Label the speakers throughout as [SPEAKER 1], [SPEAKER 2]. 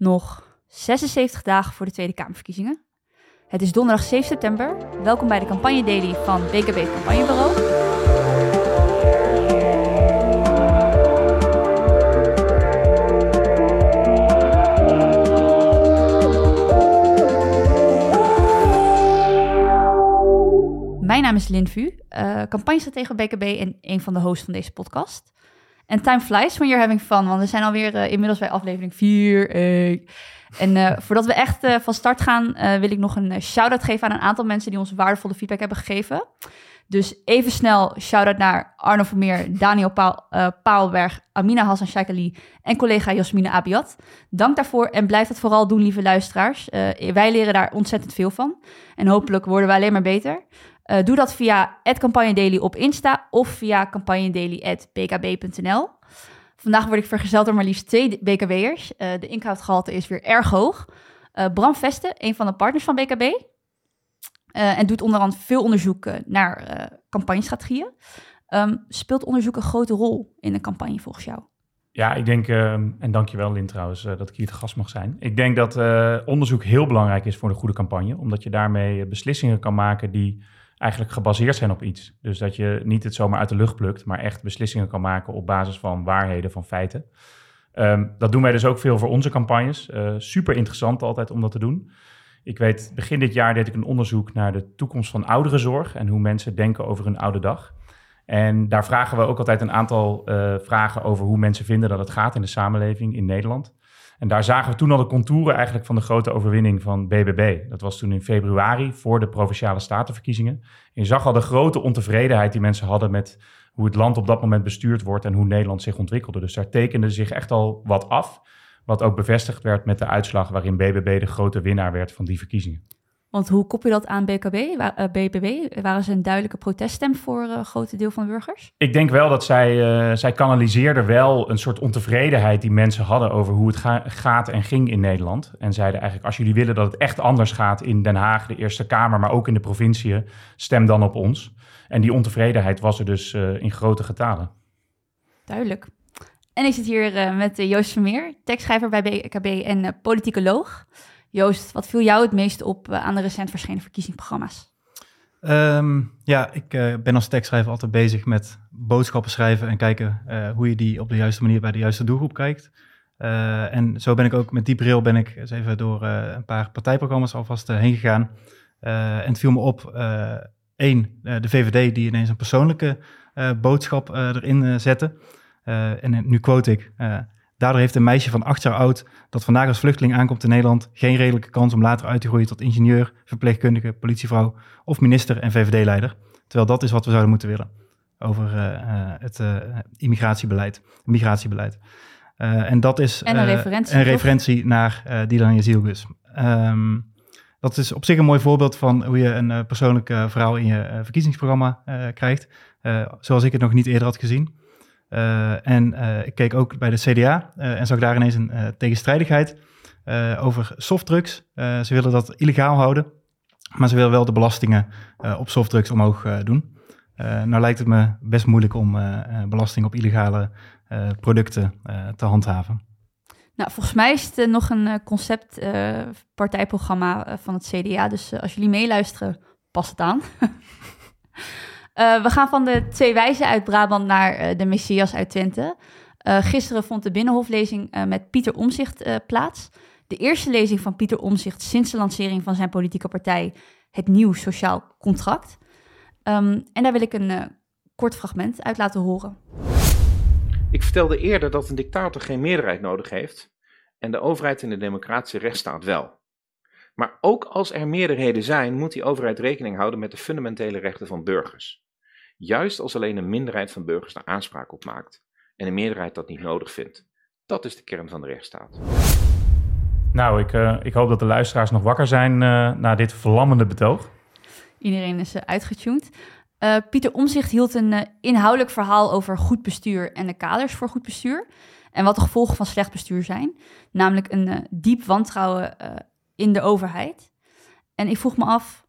[SPEAKER 1] Nog 76 dagen voor de Tweede Kamerverkiezingen. Het is donderdag 7 september. Welkom bij de campagne daily van BKB Campagnebureau. Mijn naam is Lin Vu, uh, campagnestratege BKB en een van de hosts van deze podcast. En time flies when you're having fun, want we zijn alweer uh, inmiddels bij aflevering 4. En uh, voordat we echt uh, van start gaan, wil ik nog een shout-out geven aan een aantal mensen die ons waardevolle feedback hebben gegeven. Dus even snel shout-out naar Arno Vermeer, Daniel Paal, Paalberg, Amina Hassan Shaikali en collega Jasmine Abiat. Dank daarvoor en blijf het vooral doen, lieve luisteraars. wij leren daar ontzettend veel van. En hopelijk worden we alleen maar beter. Uh, doe dat via Campagne Daily op Insta of via campagnedaily.bkb.nl. Vandaag word ik vergezeld door maar liefst twee BKB'ers. Uh, de inhoudgehalte is weer erg hoog. Uh, Bram Veste, een van de partners van BKB. en doet onder andere veel onderzoek naar campagnestrategieën. Um, speelt onderzoek een grote rol in een campagne volgens jou?
[SPEAKER 2] Ja, ik denk, uh, en dankjewel Lin trouwens dat ik hier te gast mag zijn. Ik denk dat onderzoek heel belangrijk is voor een goede campagne, omdat je daarmee beslissingen kan maken die eigenlijk gebaseerd zijn op iets. Dus dat je niet het zomaar uit de lucht plukt, maar echt beslissingen kan maken op basis van waarheden, van feiten. Ehm, dat doen wij dus ook veel voor onze campagnes. Uh, super interessant altijd om dat te doen. Ik weet, begin dit jaar deed ik een onderzoek naar de toekomst van ouderenzorg en hoe mensen denken over hun oude dag. En daar vragen we ook altijd een aantal uh, vragen over hoe mensen vinden dat het gaat in de samenleving in Nederland. En daar zagen we toen al de contouren eigenlijk van de grote overwinning van BBB. Dat was toen in februari voor de provinciale statenverkiezingen. En je zag al de grote ontevredenheid die mensen hadden met hoe het land op dat moment bestuurd wordt en hoe Nederland zich ontwikkelde. Dus daar tekende zich echt al wat af, wat ook bevestigd werd met de uitslag waarin BBB de grote winnaar werd van die verkiezingen.
[SPEAKER 1] Want hoe kop je dat aan BKB, BBB? Eh, Waren ze een duidelijke proteststem voor een groot deel van burgers?
[SPEAKER 2] Ik denk wel dat zij, uh, zij kanaliseerden wel een soort ontevredenheid die mensen hadden over hoe het gaat en ging in Nederland. En zeiden eigenlijk, als jullie willen dat het echt anders gaat in Den Haag, de Eerste Kamer, maar ook in de provinciën, stem dan op ons. En die ontevredenheid was er dus in grote getalen.
[SPEAKER 1] Duidelijk. En ik zit hier met Joost Vermeer, tekstschrijver bij BKB en politicoloog. Joost, wat viel jou het meest op eh, aan de recent verschenen verkiezingsprogramma's?
[SPEAKER 3] Um, ja, ik uh, ben als tekstschrijver altijd bezig met boodschappen schrijven en kijken uh, hoe je die op de juiste manier bij de juiste doelgroep kijkt. En zo ben ik ook met die bril ben ik eens even door een paar partijprogramma's alvast heen gegaan. en het viel me op, één, de VVD die ineens een persoonlijke boodschap erin zette. en nu quote ik, Daardoor heeft een meisje van acht jaar oud dat vandaag als vluchteling aankomt in Nederland geen redelijke kans om later uit te groeien tot ingenieur, verpleegkundige, politievrouw of minister en VVD-leider. Terwijl dat is wat we zouden moeten willen over uh, het uh, immigratiebeleid, migratiebeleid. Uh, en dat is
[SPEAKER 1] en een referentie,
[SPEAKER 3] een referentie naar uh, Dylan Jezielgus. Um, dat is op zich een mooi voorbeeld van hoe je een persoonlijke verhaal in je verkiezingsprogramma krijgt. zoals ik het nog niet eerder had gezien. Uh, en uh, ik keek ook bij de CDA uh, en zag daar ineens een tegenstrijdigheid over softdrugs. ze willen dat illegaal houden, maar ze willen wel de belastingen op softdrugs omhoog doen. nou lijkt het me best moeilijk om belasting op illegale producten te handhaven.
[SPEAKER 1] Nou, volgens mij is het nog een concept partijprogramma van het CDA. Dus als jullie meeluisteren, pas het aan. Uh, we gaan van de twee wijzen uit Brabant naar uh, de Messias uit Twente. Uh, gisteren vond de Binnenhoflezing met Pieter Omzicht plaats. De eerste lezing van Pieter Omzicht sinds de lancering van zijn politieke partij, het Nieuw Sociaal Contract. Um, en daar wil ik een kort fragment uit laten horen.
[SPEAKER 4] Ik vertelde eerder dat een dictator geen meerderheid nodig heeft en de overheid in de democratische rechtsstaat wel. Maar ook als er meerderheden zijn, moet die overheid rekening houden met de fundamentele rechten van burgers. Juist als alleen een minderheid van burgers daar aanspraak op maakt en een meerderheid dat niet nodig vindt. Dat is de kern van de rechtsstaat.
[SPEAKER 2] Nou, ik, uh, ik hoop dat de luisteraars nog wakker zijn uh, na dit verlammende betoog.
[SPEAKER 1] Iedereen is uh, uitgetuned. Pieter Omzicht hield een inhoudelijk verhaal over goed bestuur en de kaders voor goed bestuur. En wat de gevolgen van slecht bestuur zijn. Namelijk een diep wantrouwen in de overheid. En ik vroeg me af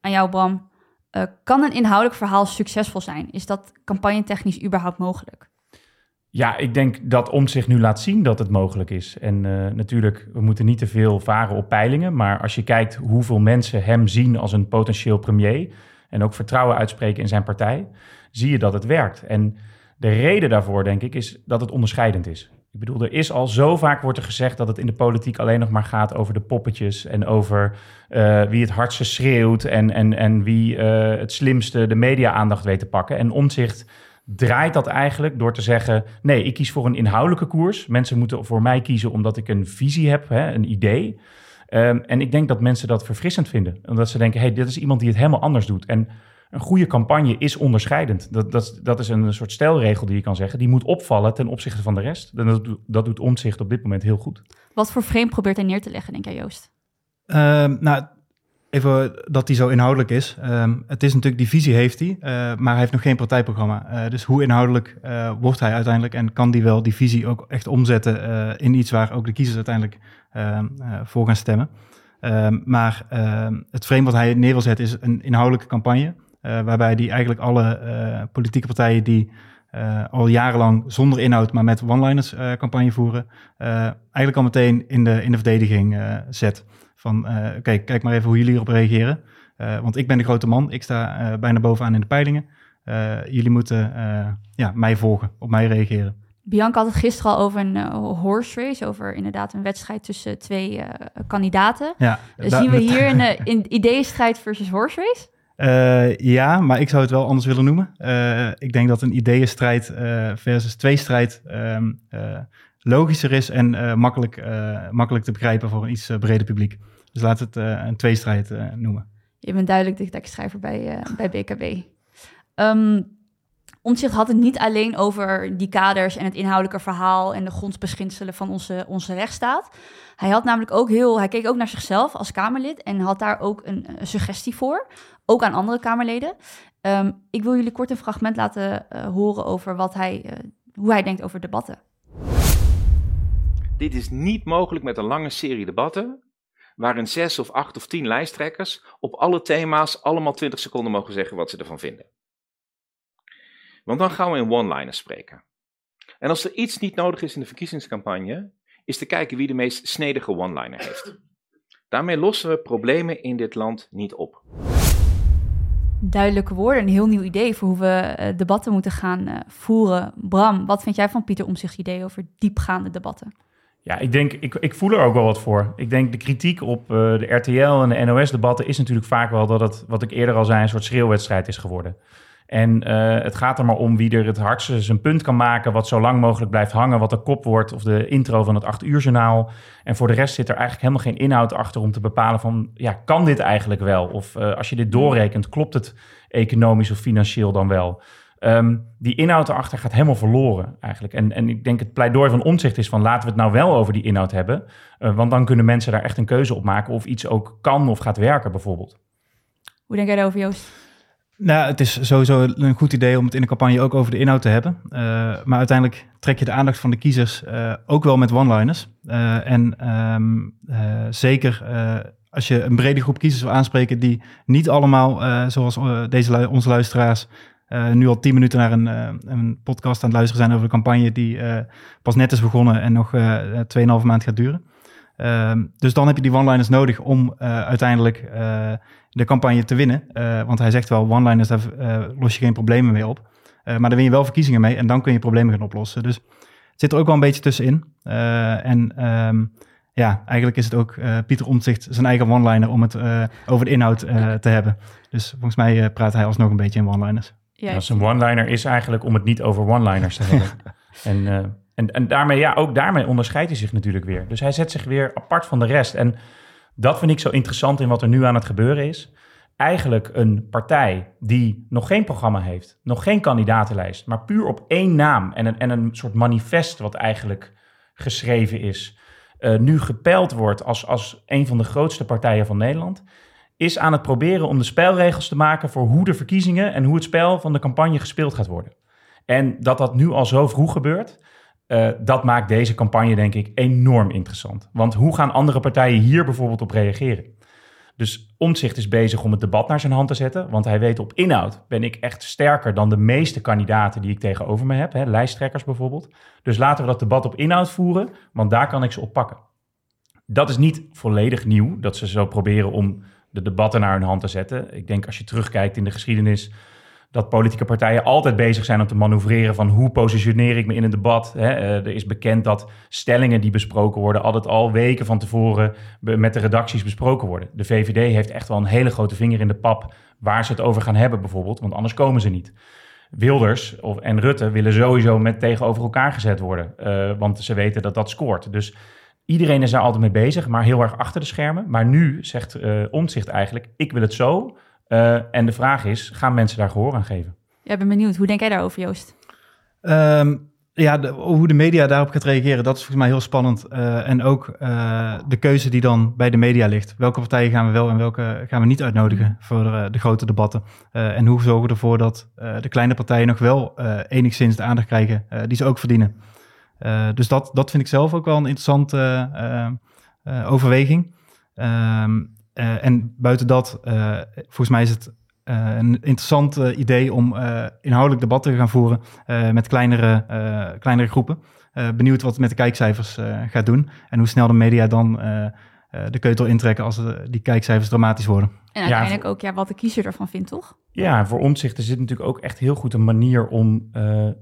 [SPEAKER 1] aan jou, Bram, uh, kan een inhoudelijk verhaal succesvol zijn? Is dat campagnetechnisch überhaupt mogelijk?
[SPEAKER 2] Ja, ik denk dat om zich nu laat zien dat het mogelijk is. En uh, natuurlijk, we moeten niet te veel varen op peilingen. Maar als je kijkt hoeveel mensen hem zien als een potentieel premier. en ook vertrouwen uitspreken in zijn partij. zie je dat het werkt. En de reden daarvoor, denk ik, is dat het onderscheidend is. Ik bedoel, er is al zo vaak wordt er gezegd dat het in de politiek alleen nog maar gaat over de poppetjes en over uh, wie het hardste schreeuwt en, en, en wie uh, het slimste de media-aandacht weet te pakken. En omzicht draait dat eigenlijk door te zeggen: nee, ik kies voor een inhoudelijke koers. Mensen moeten voor mij kiezen omdat ik een visie heb, hè, een idee. Um, en ik denk dat mensen dat verfrissend vinden, omdat ze denken: hey, dit is iemand die het helemaal anders doet. En een goede campagne is onderscheidend. Dat, dat, dat is een soort stelregel die je kan zeggen. Die moet opvallen ten opzichte van de rest. Dat, dat doet omzicht op dit moment heel goed.
[SPEAKER 1] Wat voor frame probeert hij neer te leggen, denk jij, Joost?
[SPEAKER 3] Uh, nou, even dat hij zo inhoudelijk is. Uh, het is natuurlijk, die visie heeft hij, uh, maar hij heeft nog geen partijprogramma. Uh, dus hoe inhoudelijk uh, wordt hij uiteindelijk en kan die wel die visie ook echt omzetten in iets waar ook de kiezers uiteindelijk ehm, voor gaan stemmen. Ehm, maar het frame wat hij neer wil zetten is een inhoudelijke campagne. Uh, waarbij die eigenlijk alle uh, politieke partijen die uh, al jarenlang zonder inhoud, maar met one-liners campagne voeren, eigenlijk al meteen in de, in de verdediging zet. Van kijk, kijk maar even hoe jullie erop reageren. want ik ben de grote man, ik sta bijna bovenaan in de peilingen. jullie moeten ja, mij volgen, op mij reageren.
[SPEAKER 1] Bianca had het gisteren al over een horse race, over inderdaad een wedstrijd tussen twee kandidaten. Ja, Zien we hier een in ideeënstrijd versus horse race?
[SPEAKER 3] Uh, ja, maar ik zou het wel anders willen noemen. Uh, ik denk dat een ideeënstrijd uh, versus tweestrijd um, logischer is en makkelijk, makkelijk te begrijpen voor een iets breder publiek. Dus laat het een tweestrijd noemen.
[SPEAKER 1] Je bent duidelijk de tekstschrijver bij, bij BKB. Um, ehm, Omtzigt had het niet alleen over die kaders en het inhoudelijke verhaal en de grondbeginselen van onze, onze rechtsstaat. Hij had namelijk ook heel, hij keek ook naar zichzelf als Kamerlid en had daar ook een suggestie voor ook aan andere Kamerleden. Um, ik wil jullie kort een fragment laten uh, horen over wat hij, uh, hoe hij denkt over debatten.
[SPEAKER 4] Dit is niet mogelijk met een lange serie debatten, waarin zes of acht of tien lijsttrekkers op alle thema's allemaal 20 seconden mogen zeggen wat ze ervan vinden. Want dan gaan we in one-liners spreken. En als er iets niet nodig is in de verkiezingscampagne, is te kijken wie de meest snedige one-liner heeft. Daarmee lossen we problemen in dit land niet op
[SPEAKER 1] duidelijke woorden, een heel nieuw idee voor hoe we uh, debatten moeten gaan uh, voeren. Bram, wat vind jij van Pieter Omzicht's idee over diepgaande debatten?
[SPEAKER 2] Ja, ik denk, ik, ik voel er ook wel wat voor. Ik denk de kritiek op uh, de RTL en de NOS-debatten is natuurlijk vaak wel dat het, wat ik eerder al zei, een soort schreeuwwedstrijd is geworden. En uh, het gaat er maar om wie er het hardste zijn punt kan maken, wat zo lang mogelijk blijft hangen, wat de kop wordt of de intro van het 8 uur journaal. En voor de rest zit er eigenlijk helemaal geen inhoud achter om te bepalen van, ja, kan dit eigenlijk wel? Of uh, als je dit doorrekent, klopt het economisch of financieel dan wel? Um, die inhoud erachter gaat helemaal verloren eigenlijk. En, en ik denk het pleidooi van omzicht is van laten we het nou wel over die inhoud hebben. Uh, want dan kunnen mensen daar echt een keuze op maken of iets ook kan of gaat werken bijvoorbeeld.
[SPEAKER 1] Hoe denk jij daarover Joost?
[SPEAKER 3] Nou, het is sowieso een goed idee om het in de campagne ook over de inhoud te hebben. Uh, maar uiteindelijk trek je de aandacht van de kiezers uh, ook wel met one-liners. Uh, en um, zeker als je een brede groep kiezers wil aanspreken die niet allemaal, zoals deze onze luisteraars, nu al tien minuten naar een, een, podcast aan het luisteren zijn over de campagne die pas net is begonnen en nog 2,5 maand gaat duren. Ehm, dus dan heb je die one-liners nodig om uiteindelijk de campagne te winnen. Uh, want hij zegt wel, one-liners, daar uh, los je geen problemen mee op. Uh, maar dan win je wel verkiezingen mee en dan kun je problemen gaan oplossen. Dus het zit er ook wel een beetje tussenin. en um, ja, eigenlijk is het ook Pieter Omtzigt zijn eigen one-liner om het over de inhoud te hebben. Dus volgens mij praat hij alsnog een beetje in one-liners.
[SPEAKER 2] Ja, ja zijn one-liner is eigenlijk om het niet over one-liners te hebben. en, en, en daarmee, ja, ook daarmee onderscheidt hij zich natuurlijk weer. Dus hij zet zich weer apart van de rest. En dat vind ik zo interessant in wat er nu aan het gebeuren is. Eigenlijk een partij die nog geen programma heeft, nog geen kandidatenlijst, maar puur op één naam en een, en een soort manifest wat eigenlijk geschreven is, uh, nu gepeld wordt als, als een van de grootste partijen van Nederland, is aan het proberen om de spelregels te maken voor hoe de verkiezingen en hoe het spel van de campagne gespeeld gaat worden. En dat dat nu al zo vroeg gebeurt, uh, dat maakt deze campagne, denk ik, enorm interessant. Want hoe gaan andere partijen hier bijvoorbeeld op reageren? Dus Omtzigt is bezig om het debat naar zijn hand te zetten. Want hij weet op inhoud ben ik echt sterker dan de meeste kandidaten die ik tegenover me heb. Hè, lijsttrekkers bijvoorbeeld. Dus laten we dat debat op inhoud voeren, want daar kan ik ze op pakken. Dat is niet volledig nieuw, dat ze zo proberen om de debatten naar hun hand te zetten. Ik denk als je terugkijkt in de geschiedenis dat politieke partijen altijd bezig zijn om te manoeuvreren van hoe positioneer ik me in een debat. Hè? Eh, er is bekend dat stellingen die besproken worden altijd al weken van tevoren met de redacties besproken worden. De VVD heeft echt wel een hele grote vinger in de pap waar ze het over gaan hebben bijvoorbeeld, want anders komen ze niet. Wilders of, en Rutte willen sowieso met tegenover elkaar gezet worden, uh, want ze weten dat dat scoort. Dus iedereen is daar altijd mee bezig, maar heel erg achter de schermen. Maar nu zegt uh, Omtzigt eigenlijk, ik wil het zo, uh, en de vraag is, gaan mensen daar gehoor aan geven?
[SPEAKER 1] Ja, ik ben benieuwd. Hoe denk jij daarover, Joost?
[SPEAKER 3] Um, ja, de, hoe de media daarop gaat reageren, dat is volgens mij heel spannend. Uh, en ook uh, de keuze die dan bij de media ligt. Welke partijen gaan we wel en welke gaan we niet uitnodigen voor de, de grote debatten? en hoe zorgen we ervoor dat de kleine partijen nog wel enigszins de aandacht krijgen die ze ook verdienen? dus dat, dat vind ik zelf ook wel een interessante overweging. Um, uh, en buiten dat, uh, volgens mij is het uh, een interessant idee om inhoudelijk debatten te gaan voeren met kleinere, kleinere groepen. benieuwd wat het met de kijkcijfers gaat doen en hoe snel de media dan de keutel intrekken als die kijkcijfers dramatisch worden.
[SPEAKER 1] En uiteindelijk ja, ook ja, wat de kiezer ervan vindt, toch?
[SPEAKER 2] Ja, voor omzicht zit natuurlijk ook echt heel goed een manier om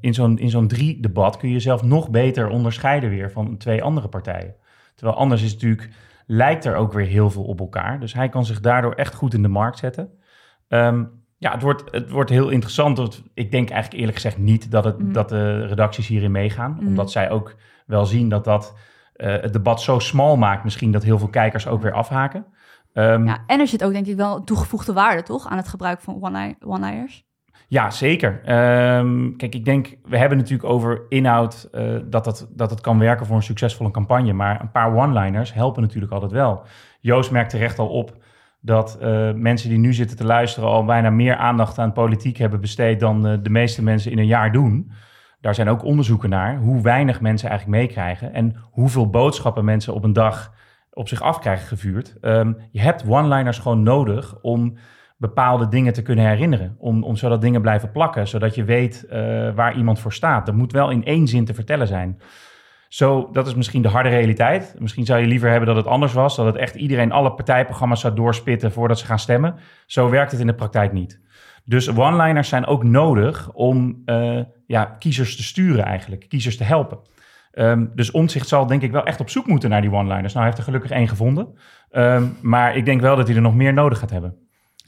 [SPEAKER 2] in zo'n in zo'n drie debat kun je jezelf nog beter onderscheiden weer van twee andere partijen. Terwijl anders is het natuurlijk lijkt er ook weer heel veel op elkaar. Dus hij kan zich daardoor echt goed in de markt zetten. Um, ja, het wordt, het wordt heel interessant. Ik denk eigenlijk eerlijk gezegd niet dat, het, mm. dat de redacties hierin meegaan. Mm. Omdat zij ook wel zien dat dat uh, het debat zo smal maakt... misschien dat heel veel kijkers ook weer afhaken.
[SPEAKER 1] Um, ja, en er zit ook denk ik wel toegevoegde waarde, toch? Aan het gebruik van one-liners.
[SPEAKER 2] Ja, zeker. Um, kijk, ik denk, we hebben natuurlijk over inhoud uh, dat, dat, dat het kan werken voor een succesvolle campagne. Maar een paar one-liners helpen natuurlijk altijd wel. Joost merkt terecht al op dat uh, mensen die nu zitten te luisteren al bijna meer aandacht aan politiek hebben besteed dan uh, de meeste mensen in een jaar doen. Daar zijn ook onderzoeken naar hoe weinig mensen eigenlijk meekrijgen en hoeveel boodschappen mensen op een dag op zich af krijgen gevuurd. Um, je hebt one-liners gewoon nodig om bepaalde dingen te kunnen herinneren. Om, om zodat dingen blijven plakken, zodat je weet uh, waar iemand voor staat. Dat moet wel in één zin te vertellen zijn. Zo, dat is misschien de harde realiteit. Misschien zou je liever hebben dat het anders was. Dat het echt iedereen alle partijprogramma's zou doorspitten voordat ze gaan stemmen. Zo werkt het in de praktijk niet. Dus one-liners zijn ook nodig om uh, ja, kiezers te sturen eigenlijk. Kiezers te helpen. Um, dus Omtzigt zal denk ik wel echt op zoek moeten naar die one-liners. Nou, hij heeft er gelukkig één gevonden. Um, maar ik denk wel dat hij er nog meer nodig gaat hebben.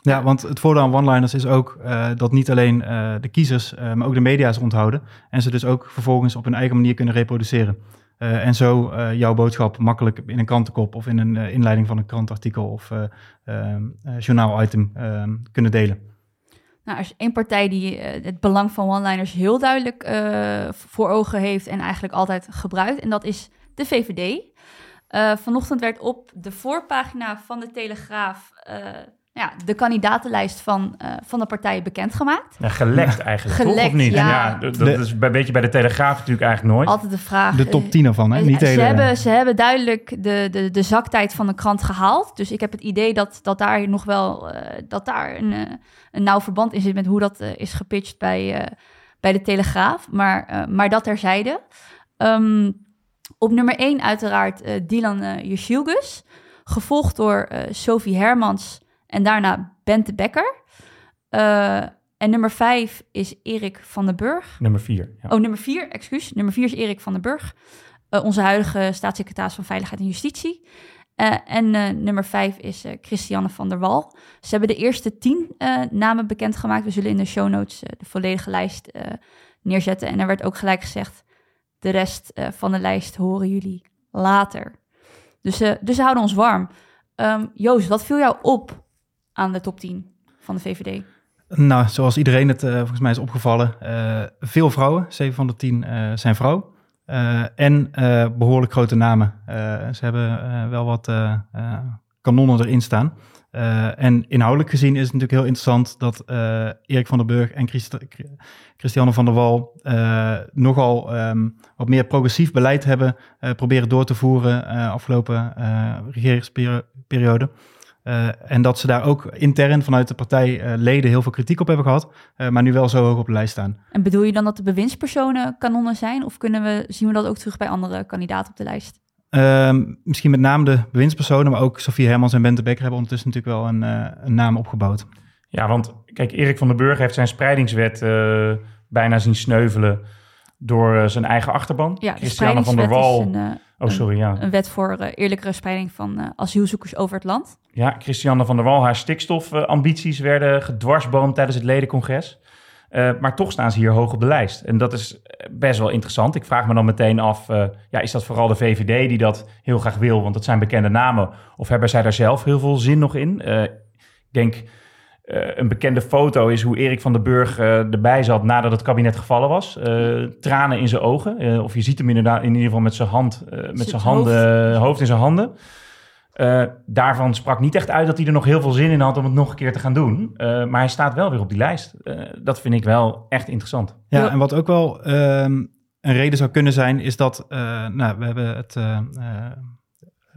[SPEAKER 3] Ja, want het voordeel aan one-liners is ook uh, dat niet alleen uh, de kiezers, uh, maar ook de media ze onthouden. En ze dus ook vervolgens op hun eigen manier kunnen reproduceren. en zo jouw boodschap makkelijk in een krantenkop of in een inleiding van een krantartikel of ehm, journaal-item ehm, kunnen delen.
[SPEAKER 1] Nou, als één partij die het belang van one-liners heel duidelijk voor ogen heeft en eigenlijk altijd gebruikt, en dat is de VVD. vanochtend werd op de voorpagina van de Telegraaf ja, de kandidatenlijst van, uh, van de partijen bekendgemaakt.
[SPEAKER 2] Ja, gelekt eigenlijk, gelekt, toch? Of niet? Ja, ja dat, dat is een beetje bij de Telegraaf natuurlijk eigenlijk nooit.
[SPEAKER 1] Altijd de vraag.
[SPEAKER 3] De top 10 ervan, hè?
[SPEAKER 1] Uh,
[SPEAKER 3] niet
[SPEAKER 1] ze, hele... hebben, ze hebben duidelijk de, de, de zaktijd van de krant gehaald. Dus ik heb het idee dat, dat daar nog wel uh, dat daar een, een nauw verband in zit met hoe dat is gepitcht bij, bij de Telegraaf. Maar, maar dat terzijde. Um, op nummer 1 uiteraard Dylan uh, Gevolgd door Sophie Hermans en daarna Bente Becker. Uh, en nummer vijf is Erik van den Burg.
[SPEAKER 2] Nummer vier.
[SPEAKER 1] Ja. Oh, nummer vier, excuus. Nummer vier is Erik van den Burg. Uh, onze huidige staatssecretaris van Veiligheid en Justitie. Uh, en nummer vijf is Christiane van der Wal. Ze hebben de eerste tien namen bekendgemaakt. We zullen in de show notes de volledige lijst neerzetten. En er werd ook gelijk gezegd, de rest van de lijst horen jullie later. Dus, dus ze houden ons warm. Um, Joost, wat viel jou op aan de top 10 van de VVD?
[SPEAKER 3] Nou, zoals iedereen het uh, volgens mij is opgevallen, uh, veel vrouwen, 7 van de 10 uh, zijn vrouw. en behoorlijk grote namen. ze hebben wel wat kanonnen erin staan. en inhoudelijk gezien is het natuurlijk heel interessant dat Erik van der Burg en Christ Christiane van der Wal nogal um, wat meer progressief beleid hebben proberen door te voeren afgelopen regeringsperiode. Uh, en dat ze daar ook intern vanuit de partij uh, leden heel veel kritiek op hebben gehad, uh, maar nu wel zo hoog op de lijst staan.
[SPEAKER 1] En bedoel je dan dat de bewindspersonen kanonnen zijn, of kunnen we, zien we dat ook terug bij andere kandidaten op de lijst?
[SPEAKER 3] Ehm, misschien met name de bewindspersonen, maar ook Sofie Hermans en Bente Becker hebben ondertussen natuurlijk wel een, een naam opgebouwd.
[SPEAKER 2] Ja, want kijk, Erik van den Burg heeft zijn spreidingswet bijna zien sneuvelen door zijn eigen achterban.
[SPEAKER 1] Ja, Christiane van der Wal. Een,
[SPEAKER 2] oh, sorry, ja.
[SPEAKER 1] Een wet voor eerlijkere spreiding van asielzoekers over het land.
[SPEAKER 2] Ja, Christiane van der Wal, haar stikstofambities werden gedwarsboomd tijdens het ledencongres. Uh, maar toch staan ze hier hoog op de lijst. En dat is best wel interessant. Ik vraag me dan meteen af, uh, ja, is dat vooral de VVD die dat heel graag wil? Want dat zijn bekende namen. Of hebben zij daar zelf heel veel zin nog in? Uh, ik denk, een bekende foto is hoe Erik van den Burg erbij zat nadat het kabinet gevallen was. tranen in zijn ogen. of je ziet hem inderdaad in ieder geval met zijn hand, met zijn handen, hoofd. hoofd in zijn handen. Uh, daarvan sprak niet echt uit dat hij er nog heel veel zin in had om het nog een keer te gaan doen. Uh, maar hij staat wel weer op die lijst. Uh, dat vind ik wel echt interessant.
[SPEAKER 3] Ja, en wat ook wel ehm, een reden zou kunnen zijn, is dat nou, we hebben het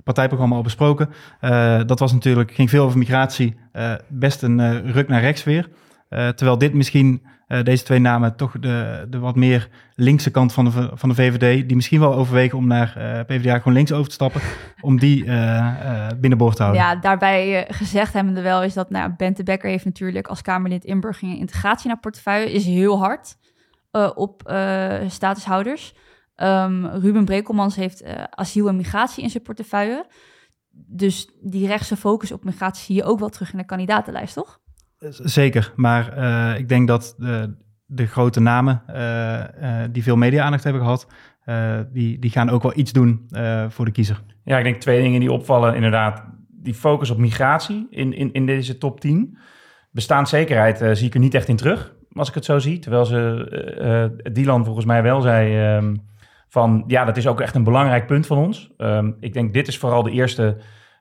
[SPEAKER 3] partijprogramma al besproken. dat was natuurlijk, ging veel over migratie, best een ruk naar rechts weer. terwijl dit misschien uh, deze twee namen toch de, de wat meer linkse kant van de, van de VVD, die misschien wel overwegen om naar uh, PvdA gewoon links over te stappen, om die uh, binnenboord te houden.
[SPEAKER 1] Ja, daarbij gezegd hebbende wel is dat nou, Bente Becker heeft natuurlijk als Kamerlid inburgering en integratie naar portefeuille, is heel hard op statushouders. Um, Ruben Brekelmans heeft asiel en migratie in zijn portefeuille. Dus die rechtse focus op migratie zie je ook wel terug in de kandidatenlijst, toch?
[SPEAKER 3] Zeker, maar uh, ik denk dat de, de grote namen uh, uh, die veel media-aandacht hebben gehad, die, die gaan ook wel iets doen voor de kiezer.
[SPEAKER 2] Ja, ik denk twee dingen die opvallen. Inderdaad, die focus op migratie in, in, in deze top 10. Bestaanszekerheid zie ik er niet echt in terug, als ik het zo zie. Terwijl ze Dylan volgens mij wel zei um, van, ja, dat is ook echt een belangrijk punt van ons. Um, ik denk, dit is vooral de eerste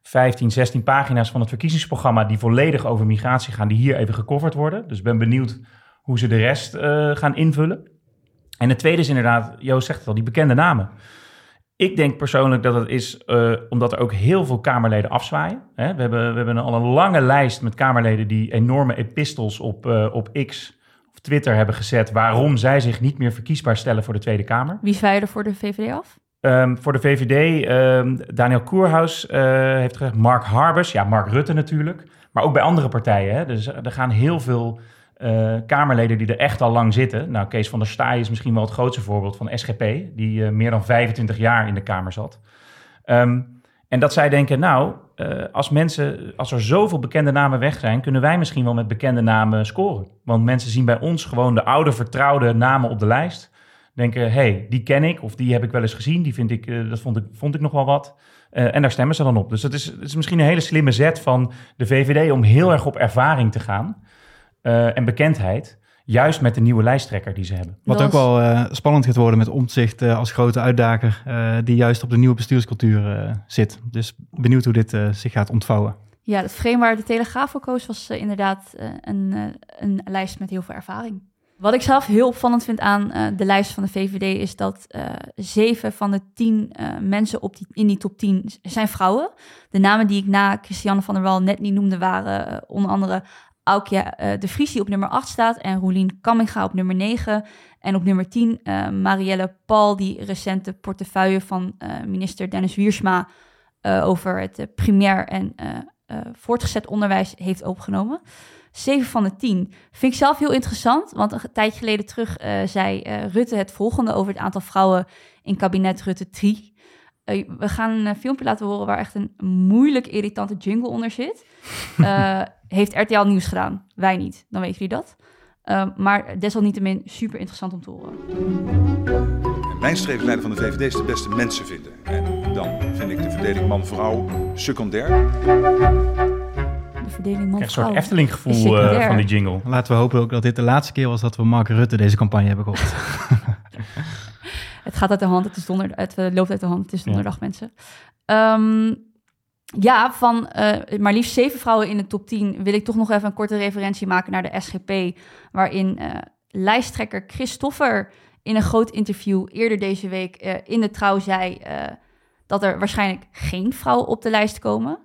[SPEAKER 2] 15, 16 pagina's van het verkiezingsprogramma die volledig over migratie gaan, die hier even gecoverd worden. Dus ben benieuwd hoe ze de rest uh, gaan invullen. En het tweede is inderdaad, Joost zegt het al, die bekende namen. Ik denk persoonlijk dat het is uh, omdat er ook heel veel Kamerleden afzwaaien. Hè? We, hebben, we hebben al een lange lijst met Kamerleden die enorme epistels op, uh, op X of Twitter hebben gezet waarom zij zich niet meer verkiesbaar stellen voor de Tweede Kamer.
[SPEAKER 1] Wie zwaaien er voor de VVD af?
[SPEAKER 2] Um, voor de VVD, ehm, Daniel Koerhuis uh, heeft gezegd, Mark Harbers, ja, Mark Rutte natuurlijk, maar ook bij andere partijen. Hè? Dus er gaan heel veel uh, Kamerleden die er echt al lang zitten. Nou, Kees van der Staaij is misschien wel het grootste voorbeeld van SGP, die meer dan 25 jaar in de Kamer zat. Um, en dat zij denken, nou, als mensen, als er zoveel bekende namen weg zijn, kunnen wij misschien wel met bekende namen scoren. Want mensen zien bij ons gewoon de oude vertrouwde namen op de lijst denken, hey, die ken ik of die heb ik wel eens gezien, die vind ik, uh, dat vond ik, vond ik nog wel wat. Uh, en daar stemmen ze dan op. Dus het is, het is misschien een hele slimme zet van de VVD om heel erg op ervaring te gaan uh, en bekendheid. Juist met de nieuwe lijsttrekker die ze hebben.
[SPEAKER 3] Wat ook wel spannend gaat worden met omzicht als grote uitdager, die juist op de nieuwe bestuurscultuur zit. Dus benieuwd hoe dit zich gaat ontvouwen.
[SPEAKER 1] Ja, het frame waar de Telegraaf voor koos was inderdaad een, een lijst met heel veel ervaring. Wat ik zelf heel opvallend vind aan uh, de lijst van de VVD is dat uh, zeven van de tien uh, mensen op die, in die top 10 zijn vrouwen. De namen die ik na Christiane van der Wal net niet noemde waren onder andere Aukja de Vries die op nummer 8 staat en Roelien Kamminga op nummer 9. En op nummer 10 Marielle Paul die recente portefeuille van minister Dennis Wiersma over het primair en voortgezet onderwijs heeft opgenomen. 7 van de 10. Vind ik zelf heel interessant, want een tijdje geleden terug uh, zei uh, Rutte het volgende over het aantal vrouwen in kabinet Rutte 3. Uh, eh, we gaan een filmpje laten horen waar echt een moeilijk irritante jingle onder zit. heeft RTL Nieuws gedaan, wij niet. Dan weten jullie dat. maar desalniettemin super interessant om te horen.
[SPEAKER 5] Mijn streefleider van de VVD is de beste mensen vinden. En dan vind ik de verdeling man-vrouw secundair
[SPEAKER 1] verdeling man
[SPEAKER 2] Een soort Efteling gevoel uh, van die jingle.
[SPEAKER 3] Laten we hopen ook dat dit de laatste keer was dat we Mark Rutte deze campagne hebben gehoord.
[SPEAKER 1] het gaat uit de hand, het, is donder, het uh, loopt uit de hand, het is donderdag ja. mensen. Um, ja, van uh, maar liefst zeven vrouwen in de top 10 wil ik toch nog even een korte referentie maken naar de SGP, waarin lijsttrekker Christoffer in een groot interview eerder deze week in de trouw zei dat er waarschijnlijk geen vrouwen op de lijst komen.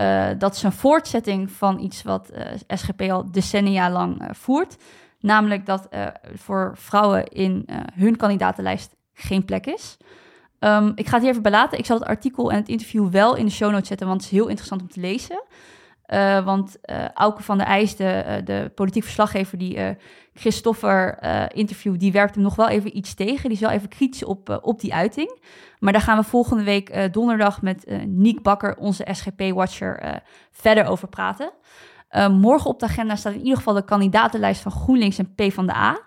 [SPEAKER 1] Uh, dat is een voortzetting van iets wat uh, SGP al decennia lang uh, voert. Namelijk dat voor vrouwen in hun kandidatenlijst geen plek is. Um, ik ga het hier even belaten. Ik zal het artikel en het interview wel in de show notes zetten, want het is heel interessant om te lezen. Uh, want uh, Auke van der IJs, de, uh, de politiek verslaggever die Christoffer interviewt, die werpt hem nog wel even iets tegen. Die is wel even kritisch op, op die uiting. Maar daar gaan we volgende week donderdag met Niek Bakker, onze SGP-watcher, verder over praten. morgen op de agenda staat in ieder geval de kandidatenlijst van GroenLinks en PvdA.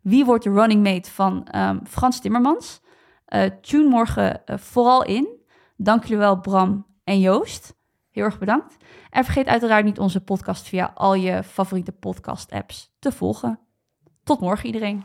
[SPEAKER 1] Wie wordt de running mate van um, Frans Timmermans? tune morgen vooral in. Dank jullie wel, Bram en Joost. Heel erg bedankt. En vergeet uiteraard niet onze podcast via al je favoriete podcast-apps te volgen. Tot morgen iedereen.